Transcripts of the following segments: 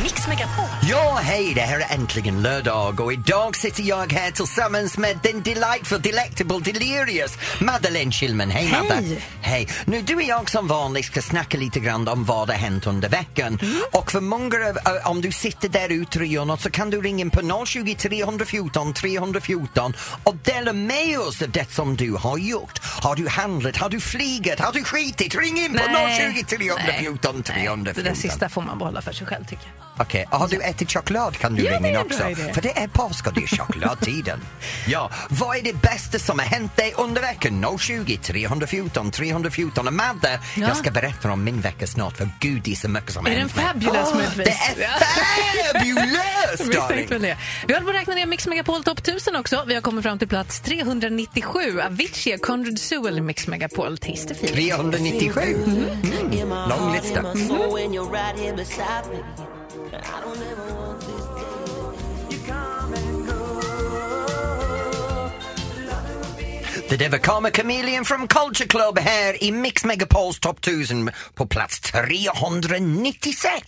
Mix Megapol. Ja, hej, det här är äntligen lördag och idag sitter jag här tillsammans med den delightful, delectable, delirious Madeleine Schillman. Hej, Hej. Madde! Hej! Nu, du och jag som vanligt ska snacka lite grann om vad har hänt under veckan. Och för många av, äh, om du sitter där ute och gör något så kan du ringa in på 020 314 314 och dela med oss av det som du har gjort. Har du handlat? Har du flygit? Har du skitit? Ring in på 020 314 314. Nej, det där sista får man behålla för sig själv tycker jag. Okej, har du ätit choklad kan du Ja, ringa det in också. idé. För det är påsk och det är chokladtiden. ja, vad är det bästa som har hänt dig under veckan? 020 314 314. Och Madde, Ja. jag ska berätta om min vecka snart för gud det är så mycket som har Är den hänt fabulous Åh, möjligtvis? Det är fabulous darling! Det. Vi håller på att räkna ner Mix Megapol topp 1000 också. Vi har kommit fram till plats 397. Avicii, Conrad Sewell, Mix Megapol, Taste the Feeling. 397. Mm. Lång lista. So i don't want this day. You come and go. Det där var Karma Chameleon from Culture Club här i Mix Megapols Top 1000 på plats 396.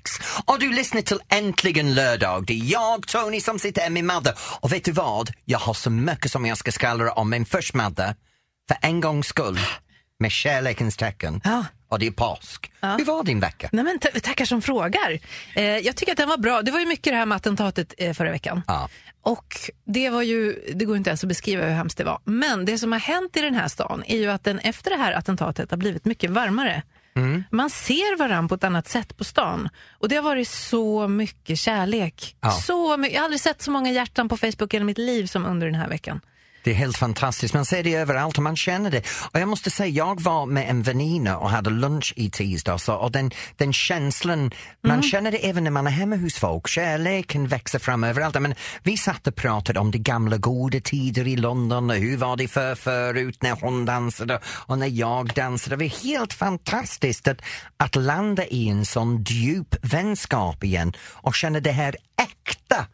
Och du lyssnar till Äntligen lördag. Det är jag, Tony, som sitter här med Madde. Och vet du vad? Jag har så mycket som jag ska skvallra om, men först Madde, för en gångs skull, med kärlekens tecken, Ja. och det är påsk. Hur var din vecka? Nej, men ta- tackar som frågar. Eh, jag tycker att den var bra. Det var ju mycket det här med attentatet eh, förra veckan. Ja. Och det var ju, det går inte ens att beskriva hur hemskt det var. Men det som har hänt i den här stan är ju att den efter det här attentatet har blivit mycket varmare. Mm. Man ser varann på ett annat sätt på stan. Och det har varit så mycket kärlek. Ja. Så mycket. Jag har aldrig sett så många hjärtan på Facebook i mitt liv som under den här veckan. Det är helt fantastiskt. Man ser det överallt och man känner det. Och jag måste säga, jag var med en väninna och hade lunch i tisdags och den, den känslan, man känner det även när man är hemma hos folk. Kärleken växer fram överallt. Men vi satt och pratade om de gamla goda tider i London och hur var det för förut när hon dansade och när jag dansade. Det var helt fantastiskt att, att landa i en sån djup vänskap igen och känna det här äkta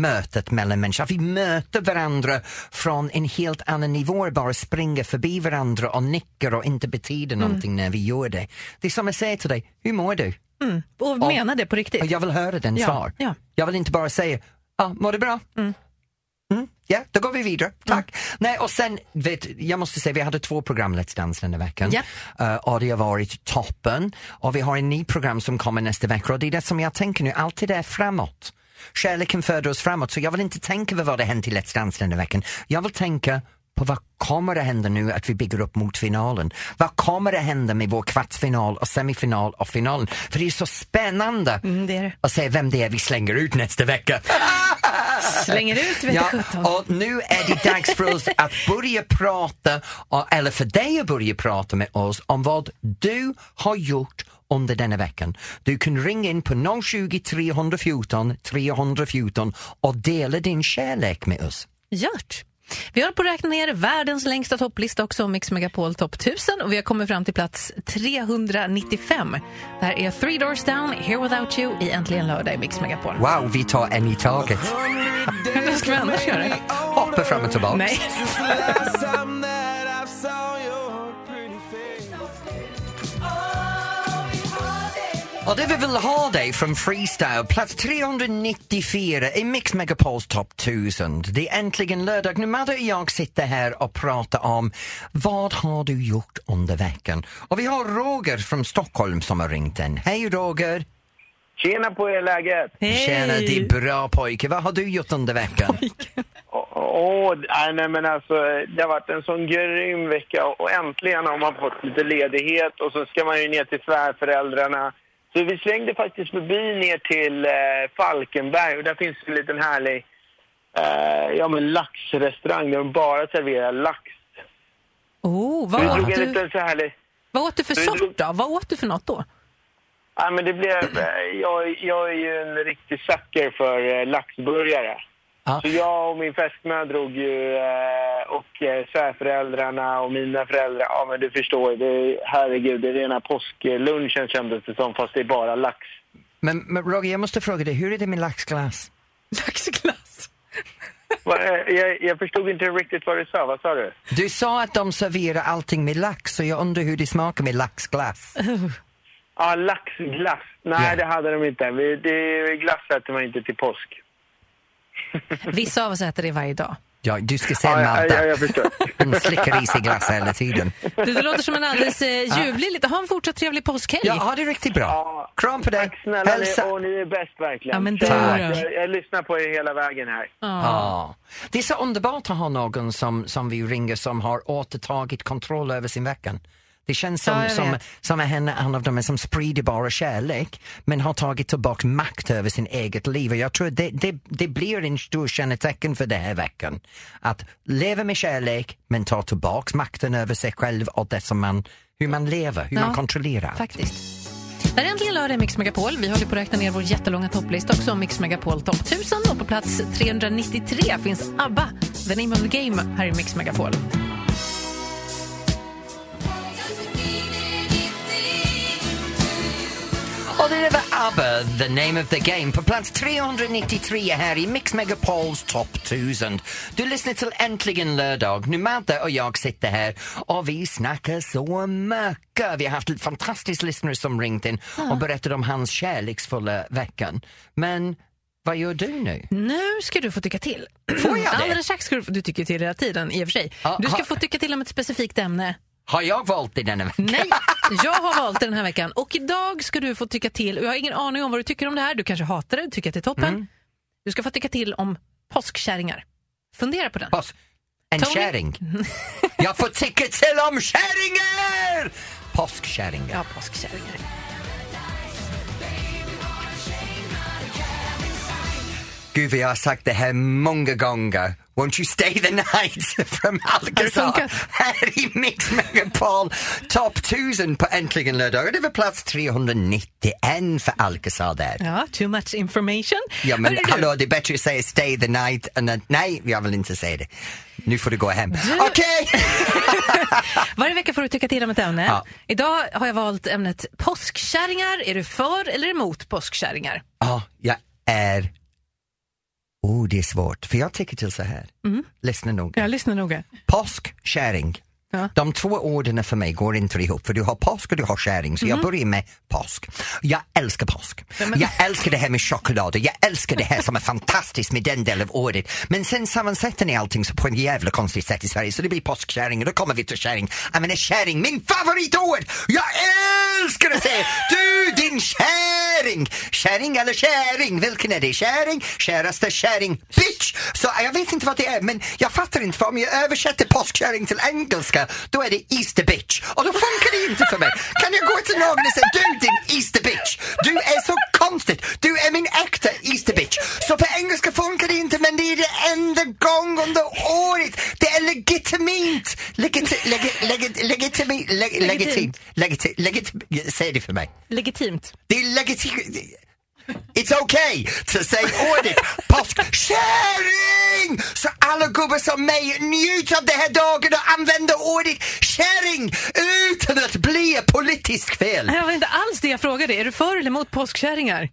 mötet mellan människor. Vi möter varandra från en helt annan nivå, bara springer förbi varandra och nickar och inte betyder någonting när vi gör det. Det är som jag säger till dig, hur mår du? Och menar det på riktigt. Jag vill höra den Ja, svar. ja. Jag vill inte bara säga, ja, mår du bra? Mm. Ja, då går vi vidare. Tack. Nej, och sen, vet, jag måste säga, vi hade två program Let's Dance den här veckan. Ja. Eh, och det har varit toppen. Och vi har en ny program som kommer nästa vecka och det är det som jag tänker nu, alltid är framåt. Kärleken föder oss framåt, så jag vill inte tänka på vad det hänt i Let's Dance den här veckan. Jag vill tänka på vad kommer att hända nu att vi bygger upp mot finalen? Vad kommer att hända med vår kvartsfinal och semifinal och finalen? För det är så spännande Mm, det är det. att se vem det är vi slänger ut nästa vecka. Slänger ut vet Ja, och nu är det dags för oss att börja prata, eller för dig att börja prata med oss om vad du har gjort under denna veckan. Du kan ringa in på 020 314 314 och dela din kärlek med oss. Gjort. Vi håller på att räkna ner världens längsta topplista också, Mix Megapol topp 1000 och vi har kommit fram till plats 395. Det här är Three Doors Down, Here Without You i Äntligen lördag i Mix Megapol. Wow, vi tar en i taget. Hur ska vi annars göra? Hoppa fram och tillbaka. Nej. Och det vi vill ha dig från Freestyle, plats 394 i Mix Megapols topp 1000. Det är äntligen lördag. Nu Madde och jag sitter här och pratar om vad har du gjort under veckan? Och vi har Roger från Stockholm som har ringt in. Hej Roger! Tjena på er läget! Tjena, det är bra pojke. Vad har du gjort under veckan? Åh, åh, nej, nej men alltså det har varit en sån grym vecka och äntligen har man fått lite ledighet och så ska man ju ner till svärföräldrarna. Så vi svängde faktiskt förbi ner till eh, Falkenberg och där finns en liten härlig eh, ja, men laxrestaurang där de bara serverar lax. Oh, vad, åt en du, liten så härlig... vad åt du för Vi sort drog- då? Vad åt du för något då? Ja, men det blev, eh, jag, jag är ju en riktig sucker för eh, laxburgare. Så jag och min fästmö drog ju, eh, och eh, svärföräldrarna och mina föräldrar, ja men du förstår, ju, det, herregud, det är rena påsklunchen kändes det som, fast det är bara lax. Men, men Roger, jag måste fråga dig, hur är det med laxglass? Laxglass. Eh, jag, jag förstod inte riktigt vad du sa, vad sa du? Du sa att de serverar allting med lax, så jag undrar hur det smakar med laxglass. Ja, laxglass. Nej, Ja. det hade de inte. Det, glass äter man inte till påsk. Vissa av oss äter det varje dag. Ja, du ska se Ja, ja, Malta. ja, förstår. Hon slickar i sig glass hela tiden. Du, det låter som en alldeles eh, ljuvlig, lite. ha en fortsatt trevlig påskhelg. Ja, ha det riktigt bra. Ja. Kram på dig. Tack snälla, Hälsa. ni, och ni är bäst verkligen. Ja, men då? jag, jag lyssnar på er hela vägen här. Ja. Ja. Det är så underbart att ha någon som, som vi ringer som har återtagit kontroll över sin vecka. Det känns som, Ja, som, som är en, en av dem som sprider bara kärlek men har tagit tillbaka makt över sin eget liv. Och jag tror det, det, det blir en stor kännetecken för den här veckan. Att leva med kärlek men ta tillbaka makten över sig själv och det som man, hur man lever, hur Ja, man kontrollerar. Faktiskt. Det är äntligen lördag i Mix Megapol. Vi håller på att räkna ner vår jättelånga topplista också om Mix Megapol topp 1000 och på plats 393 finns ABBA, The Name of the Game, här i Mix Megapol. Det var ABBA, The Name of the Game, på plats 393 här i Mix Megapols topp 1000. Du lyssnar till Äntligen lördag. Nu Madde och jag sitter här och vi snackar så mycket. Vi har haft fantastiska lyssnare som ringt in och berättat om hans kärleksfulla veckan. Men vad gör du nu? Nu ska du få tycka till. Får jag det? Alldeles strax ska du, få- du tycker till hela tiden i och för sig. Du ska ha- få tycka till om ett specifikt ämne. Har jag valt det denna vecka? Nej, jag har valt den här veckan och idag ska du få tycka till. Jag har ingen aning om vad du tycker om det här. Du kanske hatar det, tycker att det är toppen. Mm. Du ska få tycka till om påskkärringar. Fundera på den. Pass. En Tony? kärring. Jag får tycka till om kärringar! Påskkärringar. Ja, påskkärringar. Gud, vi har sagt det här många gånger. Won't you stay the night from Alcazar här i Mix Megapol Topp 1000 på Äntligen lördag. Det var plats 391 för Alcazar där. Ja, too much information. Ja men du, hallå, det är bättre att säga stay the night än att nej, jag vill inte säga det. Nu får du gå hem. Okej! Varje vecka får du tycka till om ett ämne. Ja. Idag har jag valt ämnet påskkärringar. Är du för eller emot påskkärringar? Ja, jag är... Oh, det är svårt. För jag tycker till så här. Lyssna noga. Jag lyssnar noga. Påsk, käring. Ja. De två orden för mig går inte ihop för du har påsk och du har käring så jag börjar med påsk. Jag älskar påsk. Jag älskar det här med choklad och jag älskar det här som är fantastiskt med den delen av året. Men sen sammansätter ni allting så på en jävla konstigt sätt i Sverige så det blir påskkäring och då kommer vi till käring. Jag menar käring, min favoritord! Jag älskar att säga du din käring! Käring eller käring, vilken är det? Käring, käraste käring, bitch! Så jag vet inte vad det är men jag fattar inte för om jag översätter påskkäring till engelska då är det Easter bitch och då funkar det inte för mig. Kan jag gå till någon och säga du din Easter bitch, du är så konstigt, du är min äkta Easter bitch. Så på engelska funkar det inte men det är det enda gång under året. Det är legitimt. Legit, legit, legit, legitimi, leg, legitimt. Legitim, legitim, säg det för mig. Legitimt. Det är legitimt. It's okay to say ordet påskkärring! Så alla gubbar som mig njuter av den här dagen och använder ordet kärring utan att bli politiskt fel. Det var inte alls det jag frågade. Är du för eller emot påskkärringar?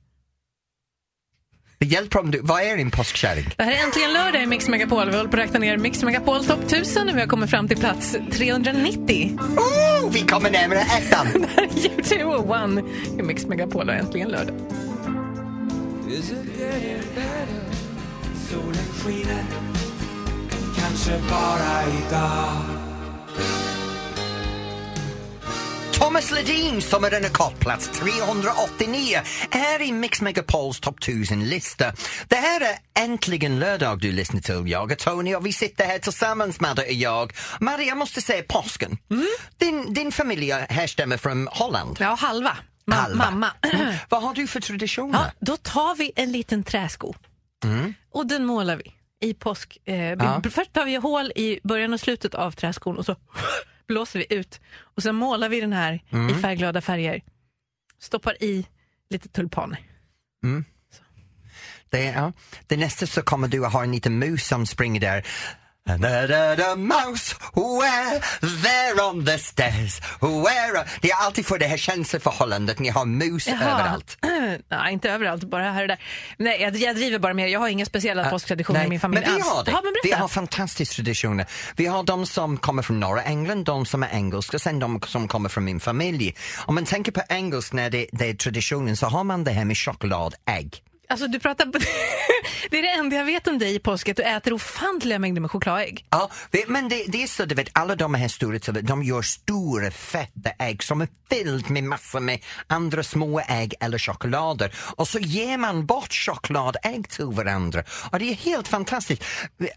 Det hjälper om du, vad är en påskkärring? Det här är äntligen lördag i Mix Megapol. Vi håller på att räkna ner Mix Megapol topp 1000 och vi har kommit fram till plats 390. Oh, vi kommer närmare ettan. U2 och One i Mix Megapol och äntligen lördag. Is it getting better? Solen skiner Kanske bara idag Thomas Ledin som är den plats 389 är i Mix Megapols topp 1000-lista. Det här är äntligen lördag du lyssnar till. Jag är Tony och vi sitter här tillsammans, Madde och jag. Madde, jag måste säga påsken. Din, din familj härstammar från Holland. Ja, halva. Ma-. Mamma. Mm. Vad har du för traditioner? Ja, då tar vi en liten träsko och den målar vi i påsk. Eh, Ja. Först tar vi hål i början och slutet av träskon och så blåser vi ut. Och sen målar vi den här i färgglada färger. Stoppar i lite tulpaner. Det, ja. det nästa så kommer du att ha en liten mus som springer där. Mouse, where there on the stairs, where... Det är alltid för det här känsloförhållandet, ni har mus överallt. Nej, inte överallt, bara här och där. Nej, jag, jag driver bara med. Jag har inga speciella påsktraditioner Nej, i min familj Men vi alls. har det. Ja, vi har fantastiska traditioner. Vi har de som kommer från norra England, de som är engelska, sen de som kommer från min familj. Om man tänker på engelsk när det, det är traditionen så har man det här med chokladägg. Alltså, du pratar... det är det enda jag vet om dig i påsk, att du äter ofantliga mängder med chokladägg. Ja, det- men det, det är så, du vet, alla de här stora, de gör stora feta ägg som är fylld med massor med andra små ägg eller choklader. Och så ger man bort chokladägg till varandra. Och det är helt fantastiskt.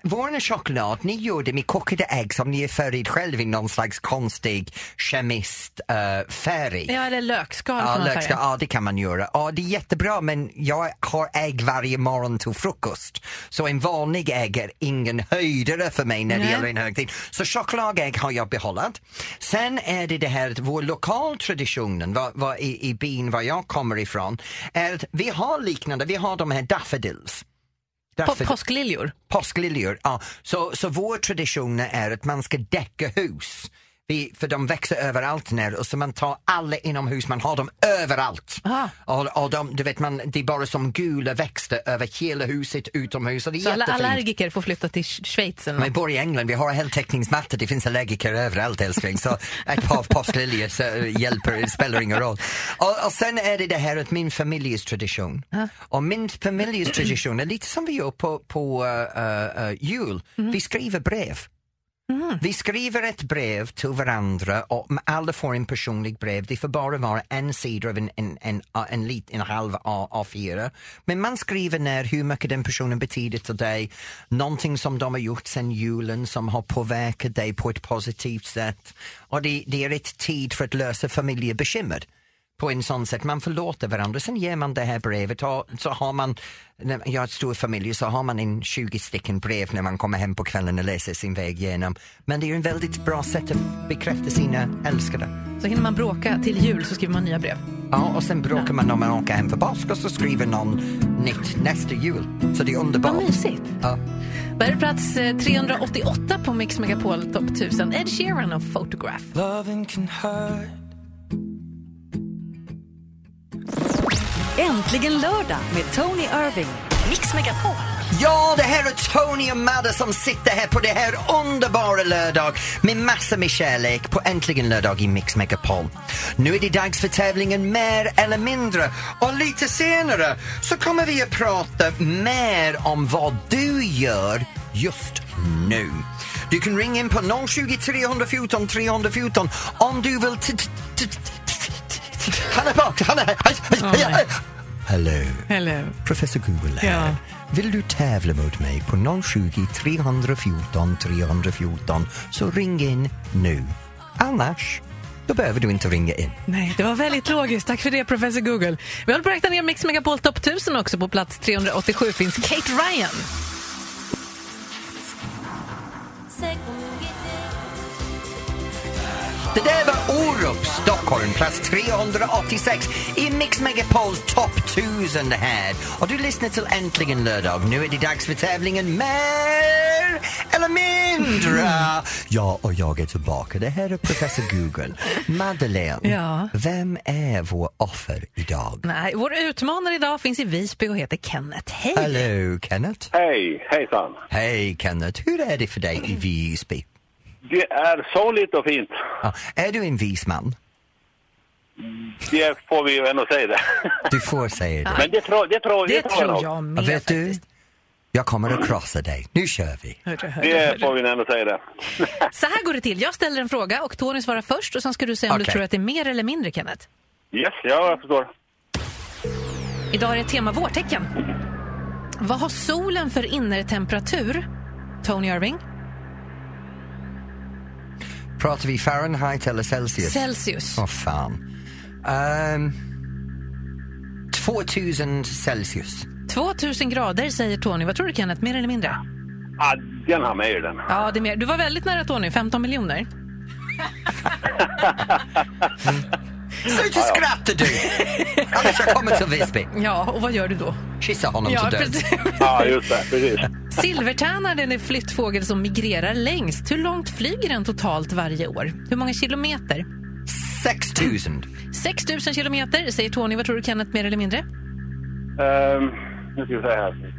Vår choklad, ni gör det med kokade ägg som ni är färgad själv i någon slags konstig kemist uh, färg. Ja, eller lökskal Ja, kan man lökska, säga. ja, det kan man göra. Ja, det är jättebra men jag har ägg varje morgon till frukost. Så en vanlig ägg är ingen höjdare för mig när det Nej. gäller en högtid. Så chokladägg har jag behållit. Sen är det det här, vår lokaltraditionen vad, vad, i, i byn var jag kommer ifrån, är att vi har liknande, vi har de här daffodils. Daffod- påskliljor. Påskliljor, ja. Så, så vår tradition är att man ska däcka hus. Vi, för de växer överallt nu och så man tar alla inomhus, man har dem överallt. Aha. Och, och de, du vet, man, det är bara som gula växter över hela huset utomhus och det är Så alla jättefint. allergiker får flytta till Sch- Schweiz eller något. bor i England, vi har heltäckningsmatta, det finns allergiker överallt älskling. Så ett par påskliljor hjälper, spelar ingen roll. Och, och sen är det det här att min familjes tradition. Och min familjes tradition är lite som vi gör på, på uh, uh, jul. Vi skriver brev. Mm. Vi skriver ett brev till varandra och alla får en personlig brev. Det får bara vara en sida av en, en, en, en, lit, en halv A- A4. Men man skriver ner hur mycket den personen betyder till dig, någonting som de har gjort sedan julen som har påverkat dig på ett positivt sätt. Och det, det är ett tid för att lösa familjebekymmer på en sån sätt. Man förlåter varandra. Sen ger man det här brevet och så har man, när jag har ett stor familj så har man en 20 stycken brev när man kommer hem på kvällen och läser sin väg igenom. Men det är en väldigt bra sätt att bekräfta sina älskade. Så hinner man bråka till jul så skriver man nya brev. Ja, och sen bråkar man när man åker hem för påsk och så skriver någon nytt nästa jul. Så det är underbart. Vad mysigt. Ja. Där är plats eh, 388 på Mix Megapol Top 1000. Ed Sheeran och Photograph. Äntligen lördag med Tony Irving. Mix Megapol. Ja, det här är Tony och Madde som sitter här på det här underbara lördag med massor med kärlek på Äntligen lördag i Mix Megapol. Nu är det dags för tävlingen Mer eller mindre och lite senare så kommer vi att prata mer om vad du gör just nu. Du kan ringa in på 020 314 314 om du vill... Han är bak, han är... nej. Hello. Hello. Professor Google här. Ja. Vill du tävla mot mig på 020 314 314 så ring in nu. Annars, då behöver du inte ringa in. Nej, det var väldigt logiskt. Tack för det, professor Google. Vi håller på att räkna ner Mix Megapol Top 1000 också. På plats 387 finns Kate Ryan. Det där var plats 386 i Mix Megapols topp 1000 det här. Och du lyssnar till Äntligen lördag. Nu är det dags för tävlingen Mer eller mindre. Ja, och jag är tillbaka. Det här är professor Google. Madeleine, Ja. vem är vår offer idag? Nej, vår utmanare idag finns i Visby och heter Kenneth. Hej! Hallå Kenneth. Hej, hejsan. Hej Kenneth, hur är det för dig i Visby? Det är soligt och fint. Ja, är du en vis man? Det får vi ju ändå säga det. Du får säga det. Men det tror, det tror, Det det tror jag Ja, med vet du, faktiskt. jag kommer att krossa dig. Nu kör vi. Hörru, hörru, Det hörru. får vi ändå säga det. Så här går det till. Jag ställer en fråga och Tony svarar först och sen ska du säga om du Okej. tror att det är mer eller mindre, Kenneth. Yes, ja, jag förstår. Idag är det tema vårtecken. Vad har solen för innertemperatur? Tony Irving? Pratar vi Fahrenheit eller Celsius? Celsius. Åh fan. Um, 2000 Celsius. 2000 grader säger Tony. Vad tror du Kenneth? Mer eller mindre? Ah, den har med den. Ja, det är mer. Du var väldigt nära Tony. 15 miljoner. Sluta skratta du! Annars jag kommer till Visby. Ja, och vad gör du då? Kyssa honom Ja, till döds. Ja, just det. Precis. Silvertärna den är flyttfågel som migrerar längst. Hur långt flyger den totalt varje år? Hur många kilometer? 6000. 6 000 kilometer, säger Tony. Vad tror du Kenneth, mer eller mindre? Um, nu ska vi se här.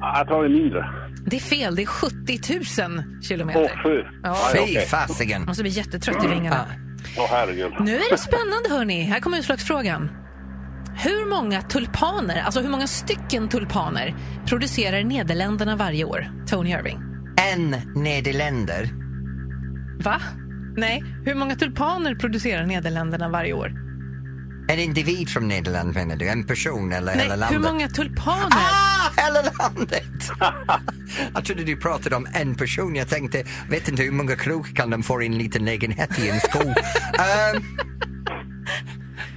Jag tror det är mindre. Det är fel, det är 70 000 Åh, kilometer. fy. Ja. Fy okej. fasiken. Måste bli jättetrött i vingarna. Åh, herregud. Nu är det spännande hörni. Här kommer utslagsfrågan. Hur många tulpaner, alltså hur många stycken tulpaner producerar Nederländerna varje år? Tony Irving. En Nederländer. Va? Nej, hur många tulpaner producerar Nederländerna varje år? En individ från Nederländerna menar du? En person eller Nej, hela landet? hur många tulpaner? Ah, hela landet! jag trodde du pratade om en person. Jag tänkte, vet inte hur många krok kan de få i en liten lägenhet i en sko. Ehm,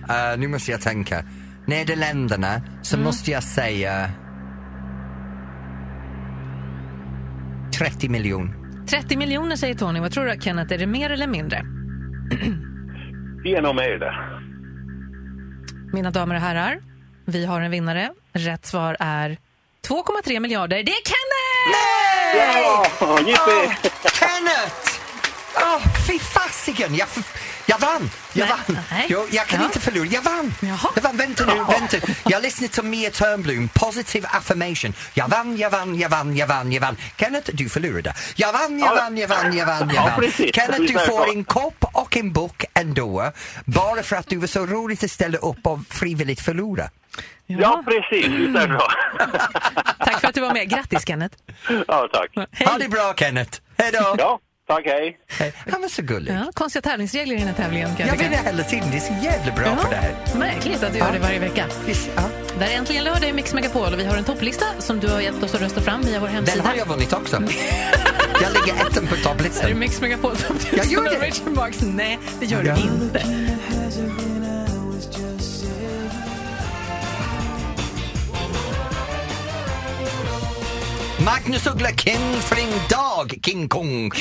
eh, nu måste jag tänka. Nederländerna, så Mm. måste jag säga 30 miljoner. 30 miljoner säger Tony. Vad tror du Kenneth? Är det mer eller mindre? Det är nog mer det. Mina damer och herrar, vi har en vinnare. Rätt svar är 2,3 miljarder. Det är Kenneth! Ja, jippi! Kenneth! Åh, fy fasiken! Jag, jag vann! Jag Nej, vann! nej. Jo, jag kan Ja. inte förlora. Jag vann! Jaha. Jag vann. Vänta nu, vänta. Jag lyssnade till Mia Törnblom, positive affirmation. Jag vann, jag vann, jag vann, jag vann, jag vann. Kenneth, du förlorade. Jag vann, jag vann, jag vann, jag vann, jag Ja, vann. precis. Kenneth, du får en kopp och en bok ändå. Bara för att du var så roligt att ställa upp och frivilligt förlora. Ja, precis. Visst är det så. Tack för att du var med. Grattis Kenneth. Ja, tack. Ha det bra, Kenneth. Hej då! Ja, tack, hej. Hej. Han var så gullig. Ja, konstiga tävlingsregler i den här tävlingen. Kan Jag vinner hela tiden. Det är så jävla bra på det här. Märkligt att du gör det varje vecka. Ja. Det här är äntligen lördag i Mix Megapol och vi har en topplista som du har hjälpt oss att rösta fram via vår Den hemsida. har jag vunnit också. Jag ligger ettan på Är det topplistan. Mix Megapol Top 1000 Jag gör det. Richard Marx? Nej, det gör Ja. du inte. Magnus Uggla, King för en dag, King Kong.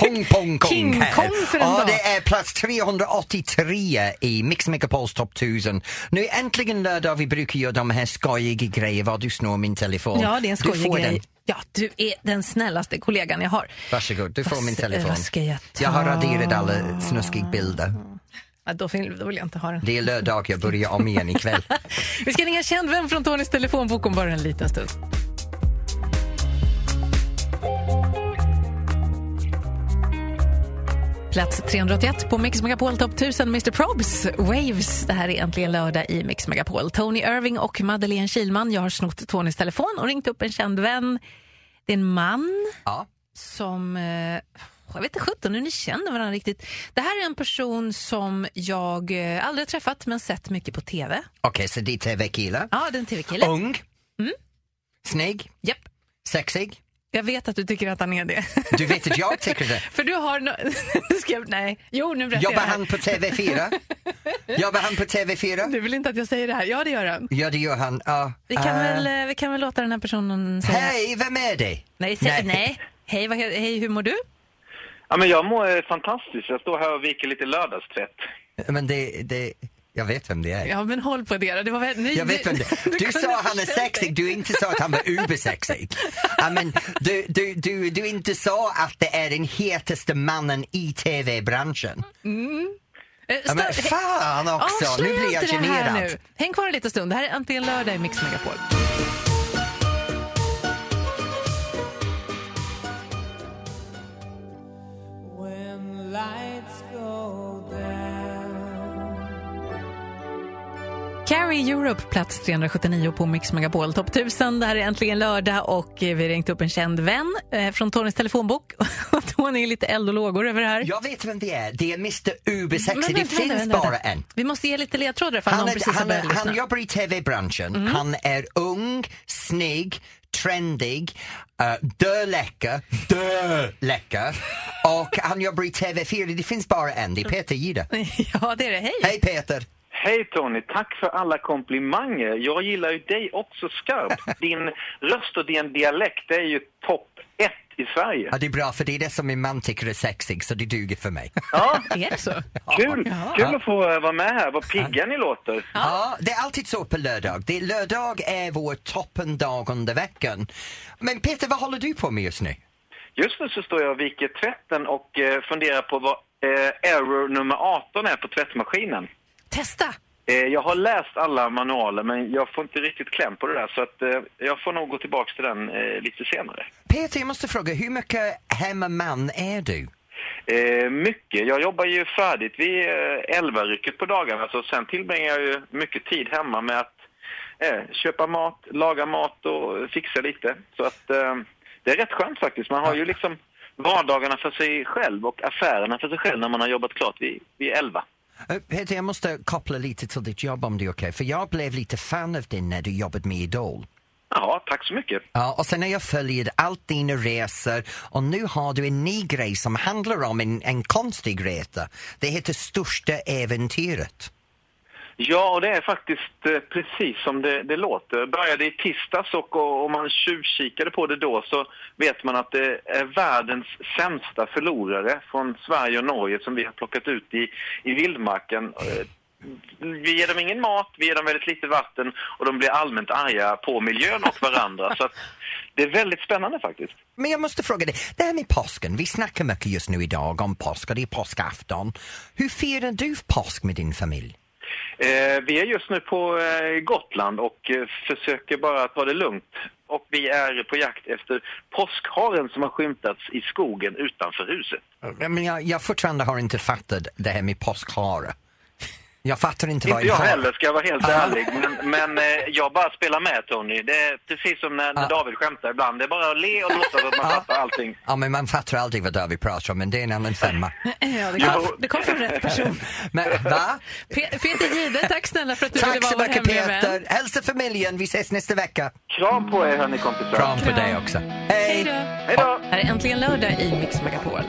Pong, pong, kong King här. Kong för en ja, dag. det är plats 383 i Mix Megapols topp 1000. Nu är äntligen lördag vi brukar göra de här skojiga grejer. Vad du snor min telefon. Ja, det är en skojig grej. den. Ja, du är den snällaste kollegan jag har. Varsågod, du får Vad min telefon. vad ska jag ta? har raderat alla snuskiga bilder. Ja, då, vill, då vill jag inte ha den. Det är lördag, jag börjar om igen ikväll. Vi ska ringa känd vän från Tonys telefonbok om bara en liten stund. Plats 381 på Mix Megapol Top 1000, Mr Probs, Waves. Det här är äntligen lördag i Mix Megapol. Tony Irving och Madeleine Kilman. Jag har snott Tonys telefon och ringt upp en känd vän. Det är en man Ja. som... Eh, jag vet inte sjutton hur ni känner varandra riktigt. Det här är en person som jag eh, aldrig har träffat men sett mycket på TV. Okej, så det är TV-kille. Ja, det är en TV-kille. Ung. Mm. Snygg. Japp. Sexig. Jag vet att du tycker att han är det. Du vet att jag tycker det. För du har... No... du skrev... Nej. Jo, nu berättar Jobbar jag det här. han på TV4? Jobbar han på TV4? Du vill inte att jag säger det här? Ja, det gör han. Ja, det gör han. Ja. Vi kan, Eh, väl, eh, vi kan väl låta den här personen säga... Hej, vem är det? Nej, sä... nej. Hej, vad... he- Hej, hur mår du? Ja, men jag mår eh, fantastiskt. Jag står här och viker lite lördagstvätt. Men det, det, jag vet vem det är. Ja, men håll på det då. Det var väl... Nej, Jag vet vem det Du Du kunde sa han är sexig, du inte sa att han var ubersexig. I mean, du, du, du, du inte sa att det är den hetaste mannen i TV-branschen. Eh, Ja, men fan också, nu blir jag generad. nu. Häng kvar en liten stund. Det här är Äntligen lördag i Mix Megapol. Carrie Europe, plats 379 på Mix Megapol Top 1000. Det här är äntligen lördag och eh, vi ringt upp en känd vän eh, från Tonys telefonbok. Tony är lite eld och lågor över det här. Jag vet vem det är, det är Mr Ubersexig, Men det vänta, finns vänta, bara vänta. en. Vi måste ge lite ledtrådar för Han, är, precis han, är, lyssna. han jobbar i TV-branschen. Han är ung, snygg, trendig, uh, döläcker, döläcker och han jobbar i TV4. Det finns bara en, det är Peter Jihde. Ja, det är det. Hej! Hej Peter! Hej Tony, tack för alla komplimanger. Jag gillar ju dig också skarpt. Din röst och din dialekt det är ju topp ett i Sverige. Ja, det är bra för det är det som min man tycker är sexig så det duger för mig. Ja, Är det så? kul, kul att få eh, vara med här. Vad pigga ni låter. Ja, det är alltid så på lördag. Det, lördag är vår toppendag under veckan. Men Peter, vad håller du på med just nu? Just nu så står jag och viker tvätten och eh, funderar på vad eh, error nummer 18 är på tvättmaskinen. Testa! Eh, jag har läst alla manualer men jag får inte riktigt kläm på det där så att eh, jag får nog gå tillbaka till den eh, lite senare. Peter, jag måste fråga, hur mycket hemmaman är du? Eh, mycket. Jag jobbar ju färdigt vid elvarycket på dagarna så sen tillbringar jag ju mycket tid hemma med att eh, köpa mat, laga mat och fixa lite. Så att eh, det är rätt skönt faktiskt. Man har ju liksom vardagarna för sig själv och affärerna för sig själv när man har jobbat klart vid, vid elva. Eh, Peter, jag måste koppla lite till ditt jobb om det är okej, för jag blev lite fan av dig när du jobbade med Idol. Ja, tack så mycket. Ja, och sen när jag följer allt dina resor och nu har du en ny grej som handlar om en, en konstig resa. Det heter Största äventyret. Ja, och det är faktiskt eh, precis som det, det låter. Började i tisdags och om man tjuvkikade på det då så vet man att det är världens sämsta förlorare från Sverige och Norge som vi har plockat ut i, i vildmarken. Eh, vi ger dem ingen mat, vi ger dem väldigt lite vatten och de blir allmänt arga på miljön och varandra. Så att det är väldigt spännande faktiskt. Men jag måste fråga dig, det här med påsken, vi snackar mycket just nu idag om påsk och det är påskafton. Hur firar du påsk med din familj? Eh, vi är just nu på eh, Gotland och eh, försöker bara ta det lugnt. Och vi är på jakt efter påskharen som har skymtats i skogen utanför huset. Men jag, jag fortfarande har inte fattat det här med påskhare. Jag fattar inte vad Inte jag har. heller ska jag vara helt ärlig, men, men eh, jag bara spelar med Tony. Det är precis som när, när Ja. David skämtar ibland. Det är bara att le och låtsas att man Ja. fattar allting. Ja, men man fattar aldrig vad David pratar om, men det är en annan femma. Ja, det Jo. kom, det kom från rätt person. Men va? Pe- Peter Gide, tack snälla för att du ville Tack vara så vår mycket hemliga vän. Peter! Hälsa familjen, vi ses nästa vecka. Kram på er hörni kompisar. Kram på Kram. dig också. Hej! Hej då! Här är äntligen lördag i Mix Megapol.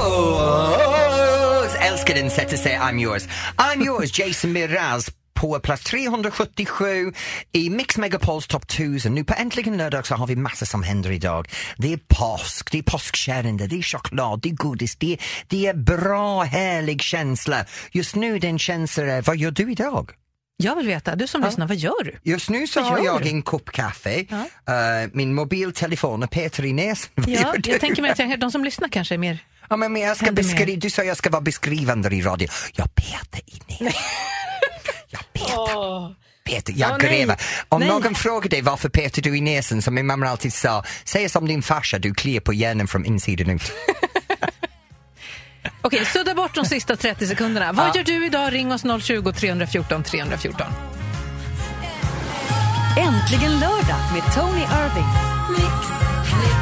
Oh, älskar den sättet att säga I'm yours. I'm yours, Jason Miraz på plats 377 i Mix Megapols topp 1000. Nu på Äntligen lördag så har vi massor som händer idag. Det är påsk, det är påskkärringar, det är choklad, det är godis, det är, det är bra härlig känsla. Just nu den känslan är, vad gör du idag? Jag vill veta, du som lyssnar, vad gör du? Just nu så har jag du? en kopp kaffe, Ja. eh, min mobiltelefon och Peter i näsan. Ja, jag tänker mig att jag- de som lyssnar kanske är mer... Ja, men, men jag ska beskri- du sa jag ska vara beskrivande i radio. Jag Peter i näsan. Jag Peter. Peter, jag nej. gräver. Om Nej. någon frågar dig varför Peter du i näsan, som min mamma alltid sa, säg som din farsa, du kliar på hjärnan från insidan ut. Okej, sudda bort de sista 30 sekunderna. Vad Ja. gör du idag? Ring oss 020 314 314. Äntligen lördag med Tony Irving. Ett